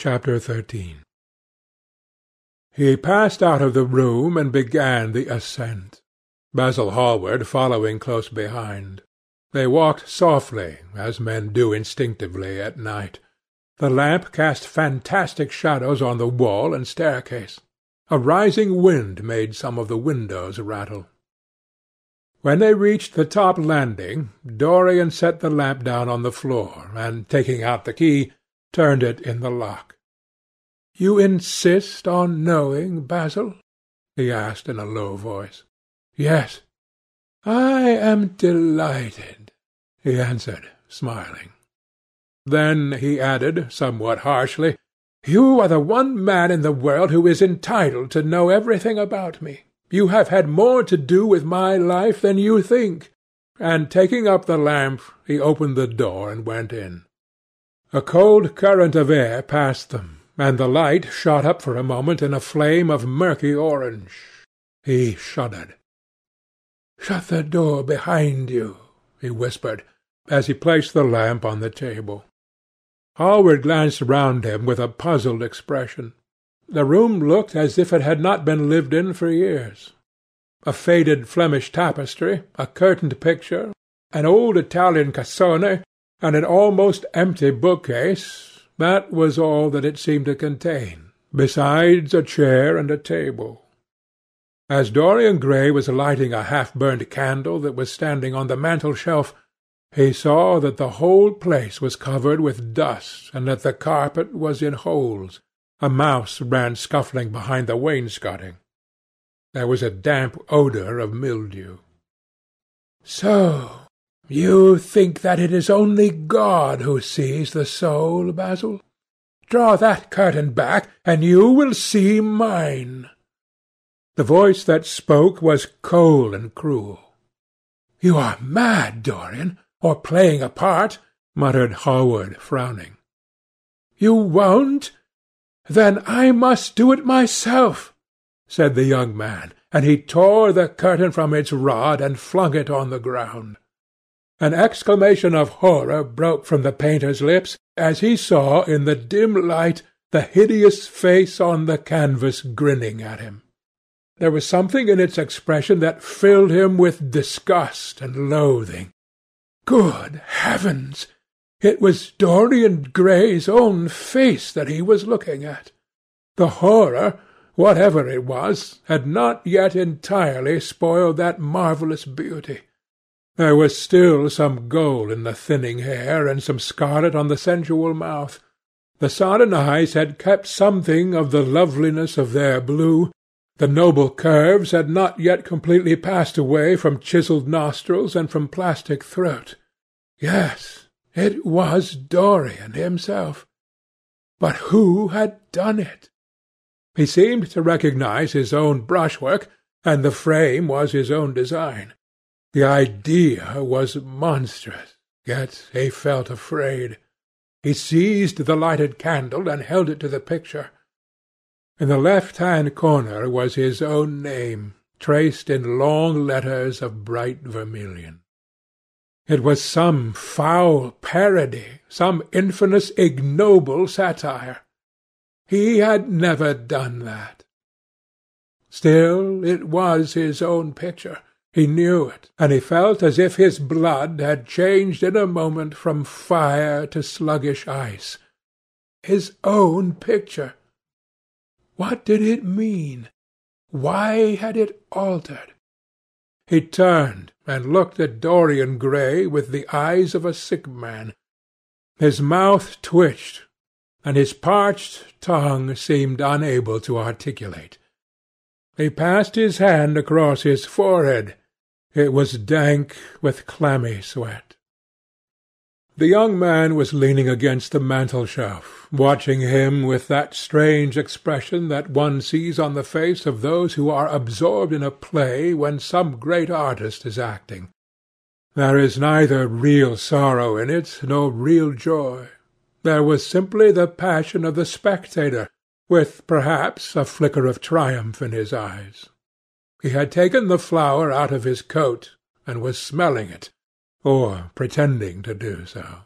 CHAPTER XIII He passed out of the room and began the ascent, Basil Hallward following close behind. They walked softly, as men do instinctively at night. The lamp cast fantastic shadows on the wall and staircase. A rising wind made some of the windows rattle. When they reached the top landing, Dorian set the lamp down on the floor, and, taking out the key, turned it in the lock. "You insist on knowing, Basil?" he asked in a low voice. "Yes." "I am delighted," he answered, smiling. Then he added, somewhat harshly, "You are the one man in the world who is entitled to know everything about me. You have had more to do with my life than you think." And taking up the lamp, he opened the door and went in. A cold current of air passed them, and the light shot up for a moment in a flame of murky orange. He shuddered. "Shut the door behind you," he whispered, as he placed the lamp on the table. Hallward glanced round him with a puzzled expression. The room looked as if it had not been lived in for years. A faded Flemish tapestry, a curtained picture, an old Italian cassone, and an almost empty bookcase, that was all that it seemed to contain, besides a chair and a table. As Dorian Gray was lighting a half-burned candle that was standing on the mantel-shelf, he saw that the whole place was covered with dust and that the carpet was in holes. A mouse ran scuffling behind the wainscoting. There was a damp odour of mildew. "So you think that it is only God who sees the soul, Basil? Draw that curtain back, and you will see mine." The voice that spoke was cold and cruel. "You are mad, Dorian, or playing a part," muttered Hallward, frowning. "You won't? "Then I must do it myself," said the young man, and he tore the curtain from its rod and flung it on the ground. An exclamation of horror broke from the painter's lips as he saw in the dim light the hideous face on the canvas grinning at him. There was something in its expression that filled him with disgust and loathing. Good heavens! It was Dorian Gray's own face that he was looking at. The horror, whatever it was, had not yet entirely spoiled that marvellous beauty. There was still some gold in the thinning hair and some scarlet on the sensual mouth. The sodden eyes had kept something of the loveliness of their blue, the noble curves had not yet completely passed away from chiselled nostrils and from plastic throat. Yes, it was Dorian himself. But who had done it? He seemed to recognize his own brushwork, and the frame was his own design. The idea was monstrous, yet he felt afraid. He seized the lighted candle and held it to the picture. In the left-hand corner was his own name, traced in long letters of bright vermilion. It was some foul parody, some infamous ignoble satire. He had never done that. Still, it was his own picture. He knew it, and he felt as if his blood had changed in a moment from fire to sluggish ice. His own picture! What did it mean? Why had it altered? He turned and looked at Dorian Gray with the eyes of a sick man. His mouth twitched, and his parched tongue seemed unable to articulate. He passed his hand across his forehead. It was dank with clammy sweat. The young man was leaning against the mantel-shelf, watching him with that strange expression that one sees on the face of those who are absorbed in a play when some great artist is acting. There is neither real sorrow in it nor real joy. There was simply the passion of the spectator, with perhaps a flicker of triumph in his eyes. He had taken the flower out of his coat, and was smelling it or pretending to do so.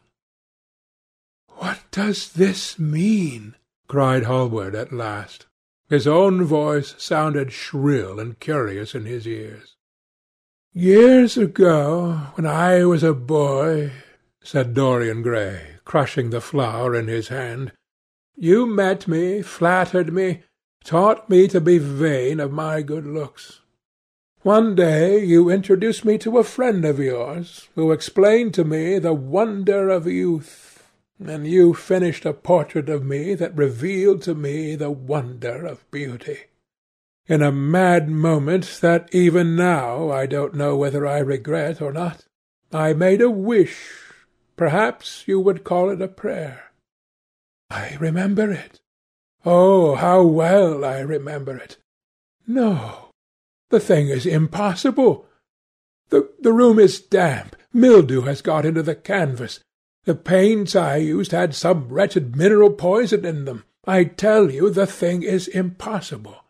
"What does this mean?" cried Hallward at last. His own voice sounded shrill and curious in his ears. "Years ago, when I was a boy," said Dorian Gray, crushing the flower in his hand, "you met me, flattered me, taught me to be vain of my good looks. One day you introduced me to a friend of yours, who explained to me the wonder of youth, and you finished a portrait of me that revealed to me the wonder of beauty. In a mad moment that even now I don't know whether I regret or not, I made a wish, perhaps you would call it a prayer. I remember it. Oh, how well I remember it! No, the thing is impossible. The, the room is damp. Mildew has got into the canvas. The paints I used had some wretched mineral poison in them. I tell you the thing is impossible.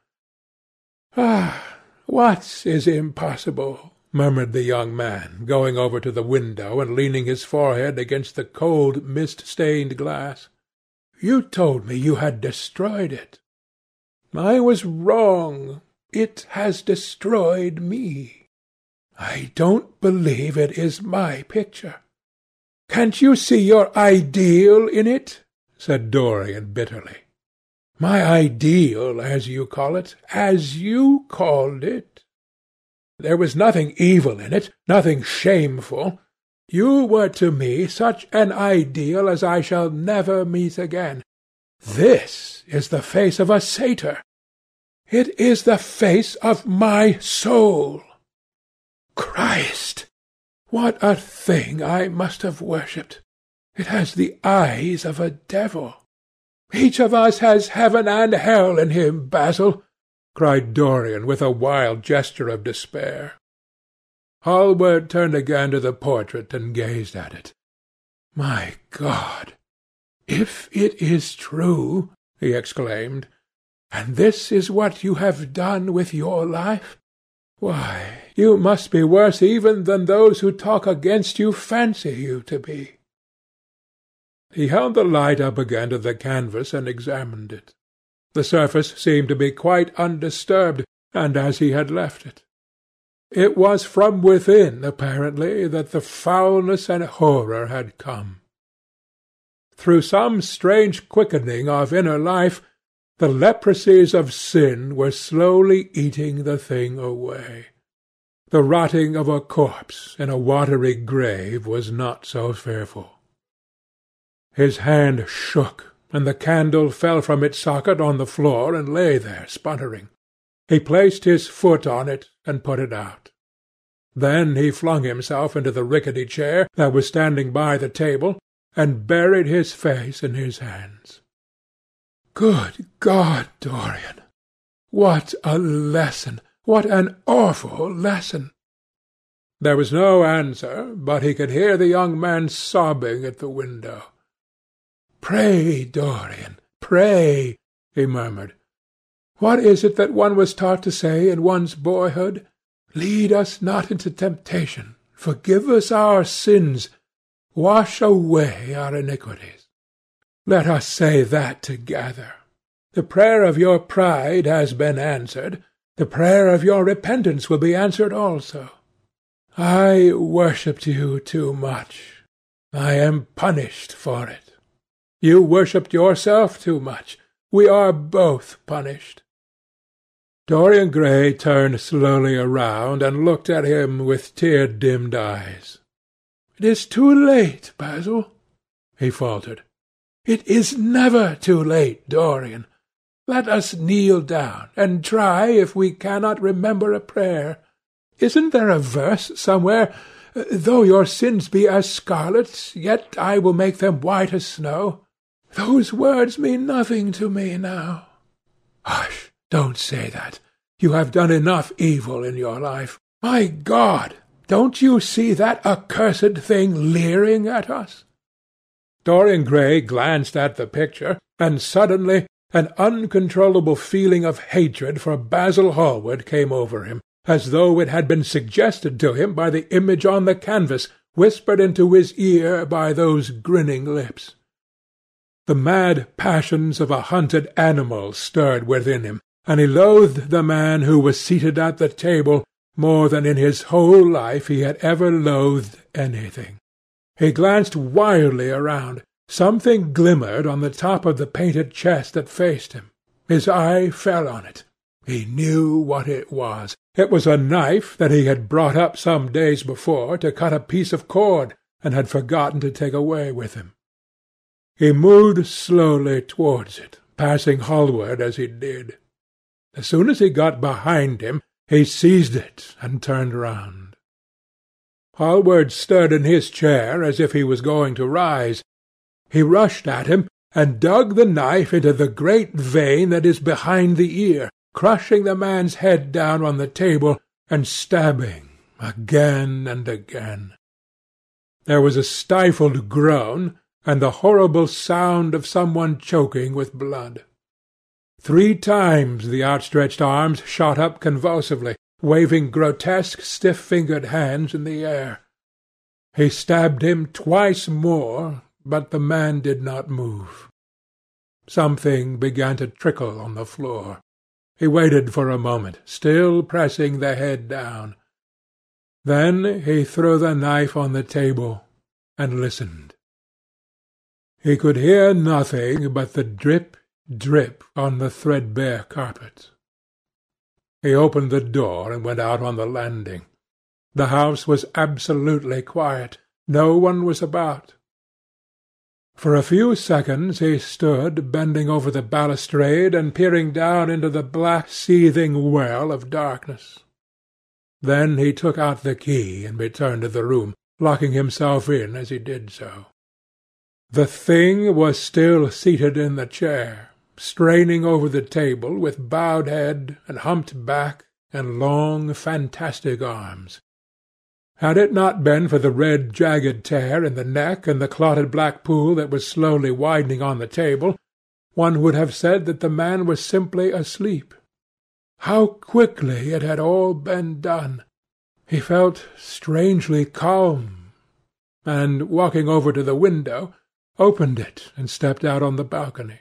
Ah, what is impossible? murmured the young man, going over to the window and leaning his forehead against the cold mist-stained glass. You told me you had destroyed it. I was wrong. It has destroyed me. I don't believe it is my picture. Can't you see your ideal in it? said Dorian bitterly. My ideal, as you call it, as you called it. There was nothing evil in it, nothing shameful. You were to me such an ideal as I shall never meet again. This is the face of a satyr. It is the face of my soul. Christ! What a thing I must have worshipped! It has the eyes of a devil. Each of us has heaven and hell in him, Basil, cried Dorian with a wild gesture of despair. Hallward turned again to the portrait and gazed at it. My God! If it is true, he exclaimed, and this is what you have done with your life? Why, you must be worse even than those who talk against you fancy you to be. He held the light up again to the canvas and examined it. The surface seemed to be quite undisturbed, and as he had left it. It was from within, apparently, that the foulness and horror had come. Through some strange quickening of inner life, the leprosies of sin were slowly eating the thing away. The rotting of a corpse in a watery grave was not so fearful. His hand shook, and the candle fell from its socket on the floor and lay there sputtering. He placed his foot on it and put it out. Then he flung himself into the rickety chair that was standing by the table, and buried his face in his hands. Good God, Dorian! What a lesson! What an awful lesson! There was no answer, but he could hear the young man sobbing at the window. Pray, Dorian, pray, he murmured. What is it that one was taught to say in one's boyhood? Lead us not into temptation. Forgive us our sins. Wash away our iniquities. Let us say that together. The prayer of your pride has been answered. The prayer of your repentance will be answered also. I worshipped you too much. I am punished for it. You worshipped yourself too much. We are both punished. Dorian Gray turned slowly around and looked at him with tear-dimmed eyes. "It is too late, Basil," he faltered. It is never too late, Dorian. Let us kneel down, and try if we cannot remember a prayer. Isn't there a verse somewhere? Though your sins be as scarlet, yet I will make them white as snow. Those words mean nothing to me now. Hush! Don't say that. You have done enough evil in your life. My God! Don't you see that accursed thing leering at us? Dorian Gray glanced at the picture, and suddenly an uncontrollable feeling of hatred for Basil Hallward came over him, as though it had been suggested to him by the image on the canvas, whispered into his ear by those grinning lips. The mad passions of a hunted animal stirred within him, and he loathed the man who was seated at the table more than in his whole life he had ever loathed anything. He glanced wildly around. Something glimmered on the top of the painted chest that faced him. His eye fell on it. He knew what it was. It was a knife that he had brought up some days before to cut a piece of cord, and had forgotten to take away with him. He moved slowly towards it, passing Hallward as he did. As soon as he got behind him, he seized it and turned round. Hallward stirred in his chair as if he was going to rise. He rushed at him and dug the knife into the great vein that is behind the ear, crushing the man's head down on the table and stabbing again and again. There was a stifled groan, and the horrible sound of some one choking with blood. Three times the outstretched arms shot up convulsively, waving grotesque stiff-fingered hands in the air. He stabbed him twice more, but the man did not move. Something began to trickle on the floor. He waited for a moment, still pressing the head down. Then he threw the knife on the table and listened. He could hear nothing but the drip, drip on the threadbare carpet. He opened the door and went out on the landing. The house was absolutely quiet. No one was about. For a few seconds he stood bending over the balustrade and peering down into the black seething well of darkness. Then he took out the key and returned to the room, locking himself in as he did so. The thing was still seated in the chair, straining over the table with bowed head and humped back and long fantastic arms. Had it not been for the red jagged tear in the neck and the clotted black pool that was slowly widening on the table, one would have said that the man was simply asleep. How quickly it had all been done! He felt strangely calm, and, walking over to the window, opened it and stepped out on the balcony.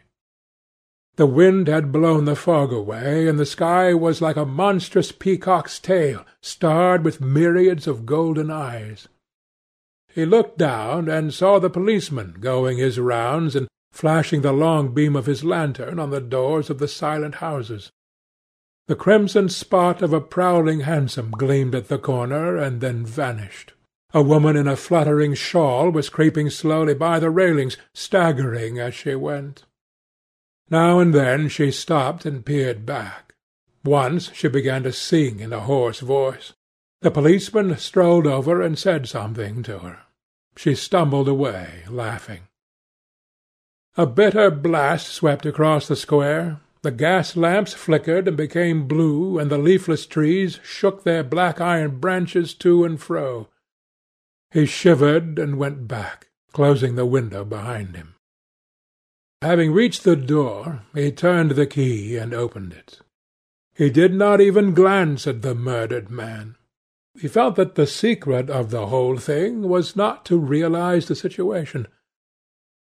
The wind had blown the fog away, and the sky was like a monstrous peacock's tail, starred with myriads of golden eyes. He looked down and saw the policeman going his rounds and flashing the long beam of his lantern on the doors of the silent houses. The crimson spot of a prowling hansom gleamed at the corner and then vanished. A woman in a fluttering shawl was creeping slowly by the railings, staggering as she went. Now and then she stopped and peered back. Once she began to sing in a hoarse voice. The policeman strolled over and said something to her. She stumbled away, laughing. A bitter blast swept across the square. The gas lamps flickered and became blue, and the leafless trees shook their black iron branches to and fro. He shivered and went back, closing the window behind him. Having reached the door, he turned the key and opened it. He did not even glance at the murdered man. He felt that the secret of the whole thing was not to realize the situation.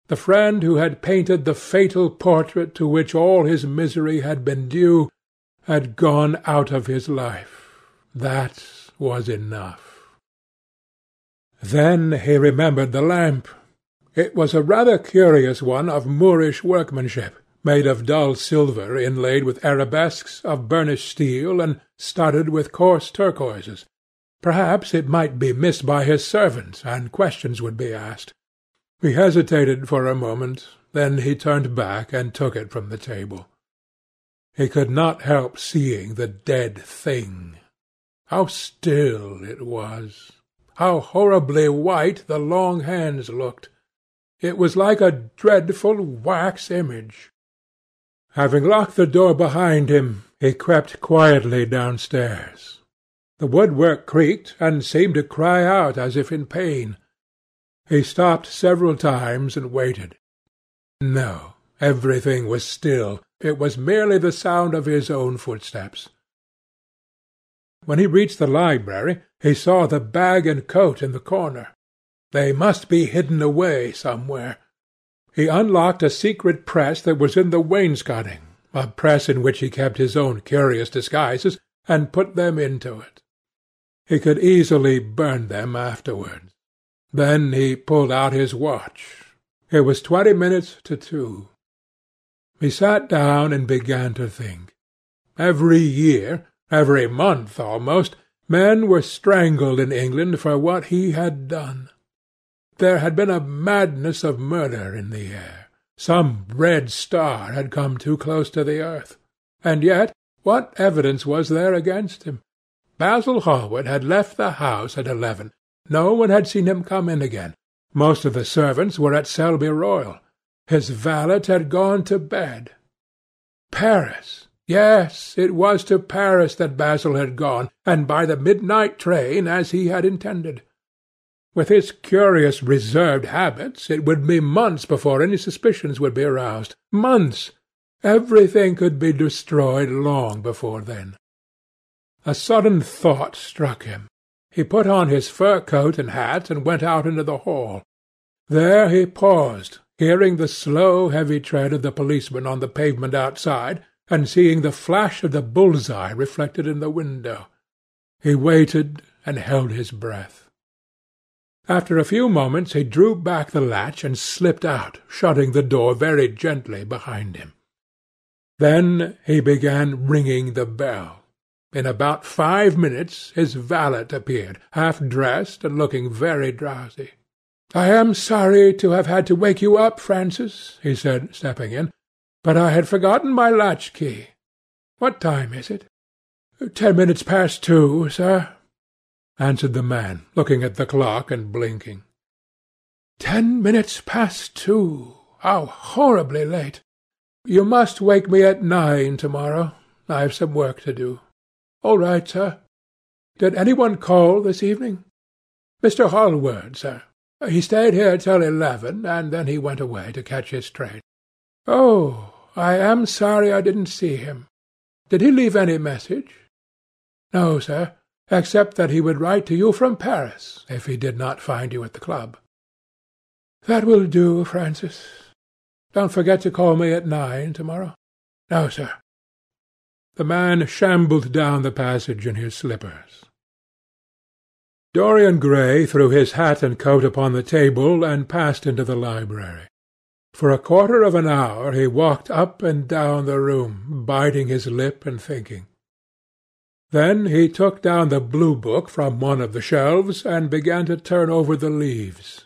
The friend who had painted the fatal portrait to which all his misery had been due had gone out of his life. That was enough. Then he remembered the lamp, it was a rather curious one of Moorish workmanship, made of dull silver inlaid with arabesques of burnished steel and studded with coarse turquoises. Perhaps it might be missed by his servant, and questions would be asked. He hesitated for a moment, then he turned back and took it from the table. He could not help seeing the dead thing. How still it was! How horribly white the long hands looked! It was like a dreadful wax image. Having locked the door behind him, he crept quietly downstairs. The woodwork creaked and seemed to cry out as if in pain. He stopped several times and waited. No, everything was still. It was merely the sound of his own footsteps. When he reached the library, he saw the bag and coat in the corner. They must be hidden away somewhere. he unlocked a secret press that was in the wainscoting, a press in which he kept his own curious disguises, and put them into it. He could easily burn them afterwards. Then he pulled out his watch. It was twenty minutes to two. He sat down and began to think. Every year, every month almost, men were strangled in England for what he had done. There had been a madness of murder in the air. Some red star had come too close to the earth. And yet, what evidence was there against him? Basil Hallward had left the house at eleven. No one had seen him come in again. Most of the servants were at Selby Royal. His valet had gone to bed. Paris! Yes, it was to Paris that Basil had gone, and by the midnight train, as he had intended. With his curious reserved habits, it would be months before any suspicions would be aroused. Months! Everything could be destroyed long before then. A sudden thought struck him. He put on his fur coat and hat and went out into the hall. There he paused, hearing the slow, heavy tread of the policeman on the pavement outside, and seeing the flash of the bull's-eye reflected in the window. He waited and held his breath. After a few moments he drew back the latch and slipped out, shutting the door very gently behind him. Then he began ringing the bell. In about five minutes his valet appeared, half dressed and looking very drowsy. "I am sorry to have had to wake you up, Francis," he said, stepping in, "but I had forgotten my latch-key. What time is it?" "Ten minutes past two, sir answered the man, looking at the clock and blinking. Ten minutes past two. How horribly late! You must wake me at nine to-morrow. I've some work to do. All right, sir. Did any one call this evening? Mr. Hallward, sir. He stayed here till eleven, and then he went away to catch his train. Oh, I am sorry I didn't see him. Did he leave any message? No, sir except that he would write to you from Paris if he did not find you at the club. That will do, Francis. Don't forget to call me at nine to-morrow. No, sir. The man shambled down the passage in his slippers. Dorian Gray threw his hat and coat upon the table and passed into the library. For a quarter of an hour he walked up and down the room, biting his lip and thinking. Then he took down the blue book from one of the shelves and began to turn over the leaves.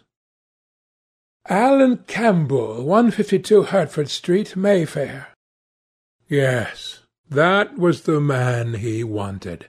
Alan Campbell, 152 Hertford Street, Mayfair. Yes, that was the man he wanted.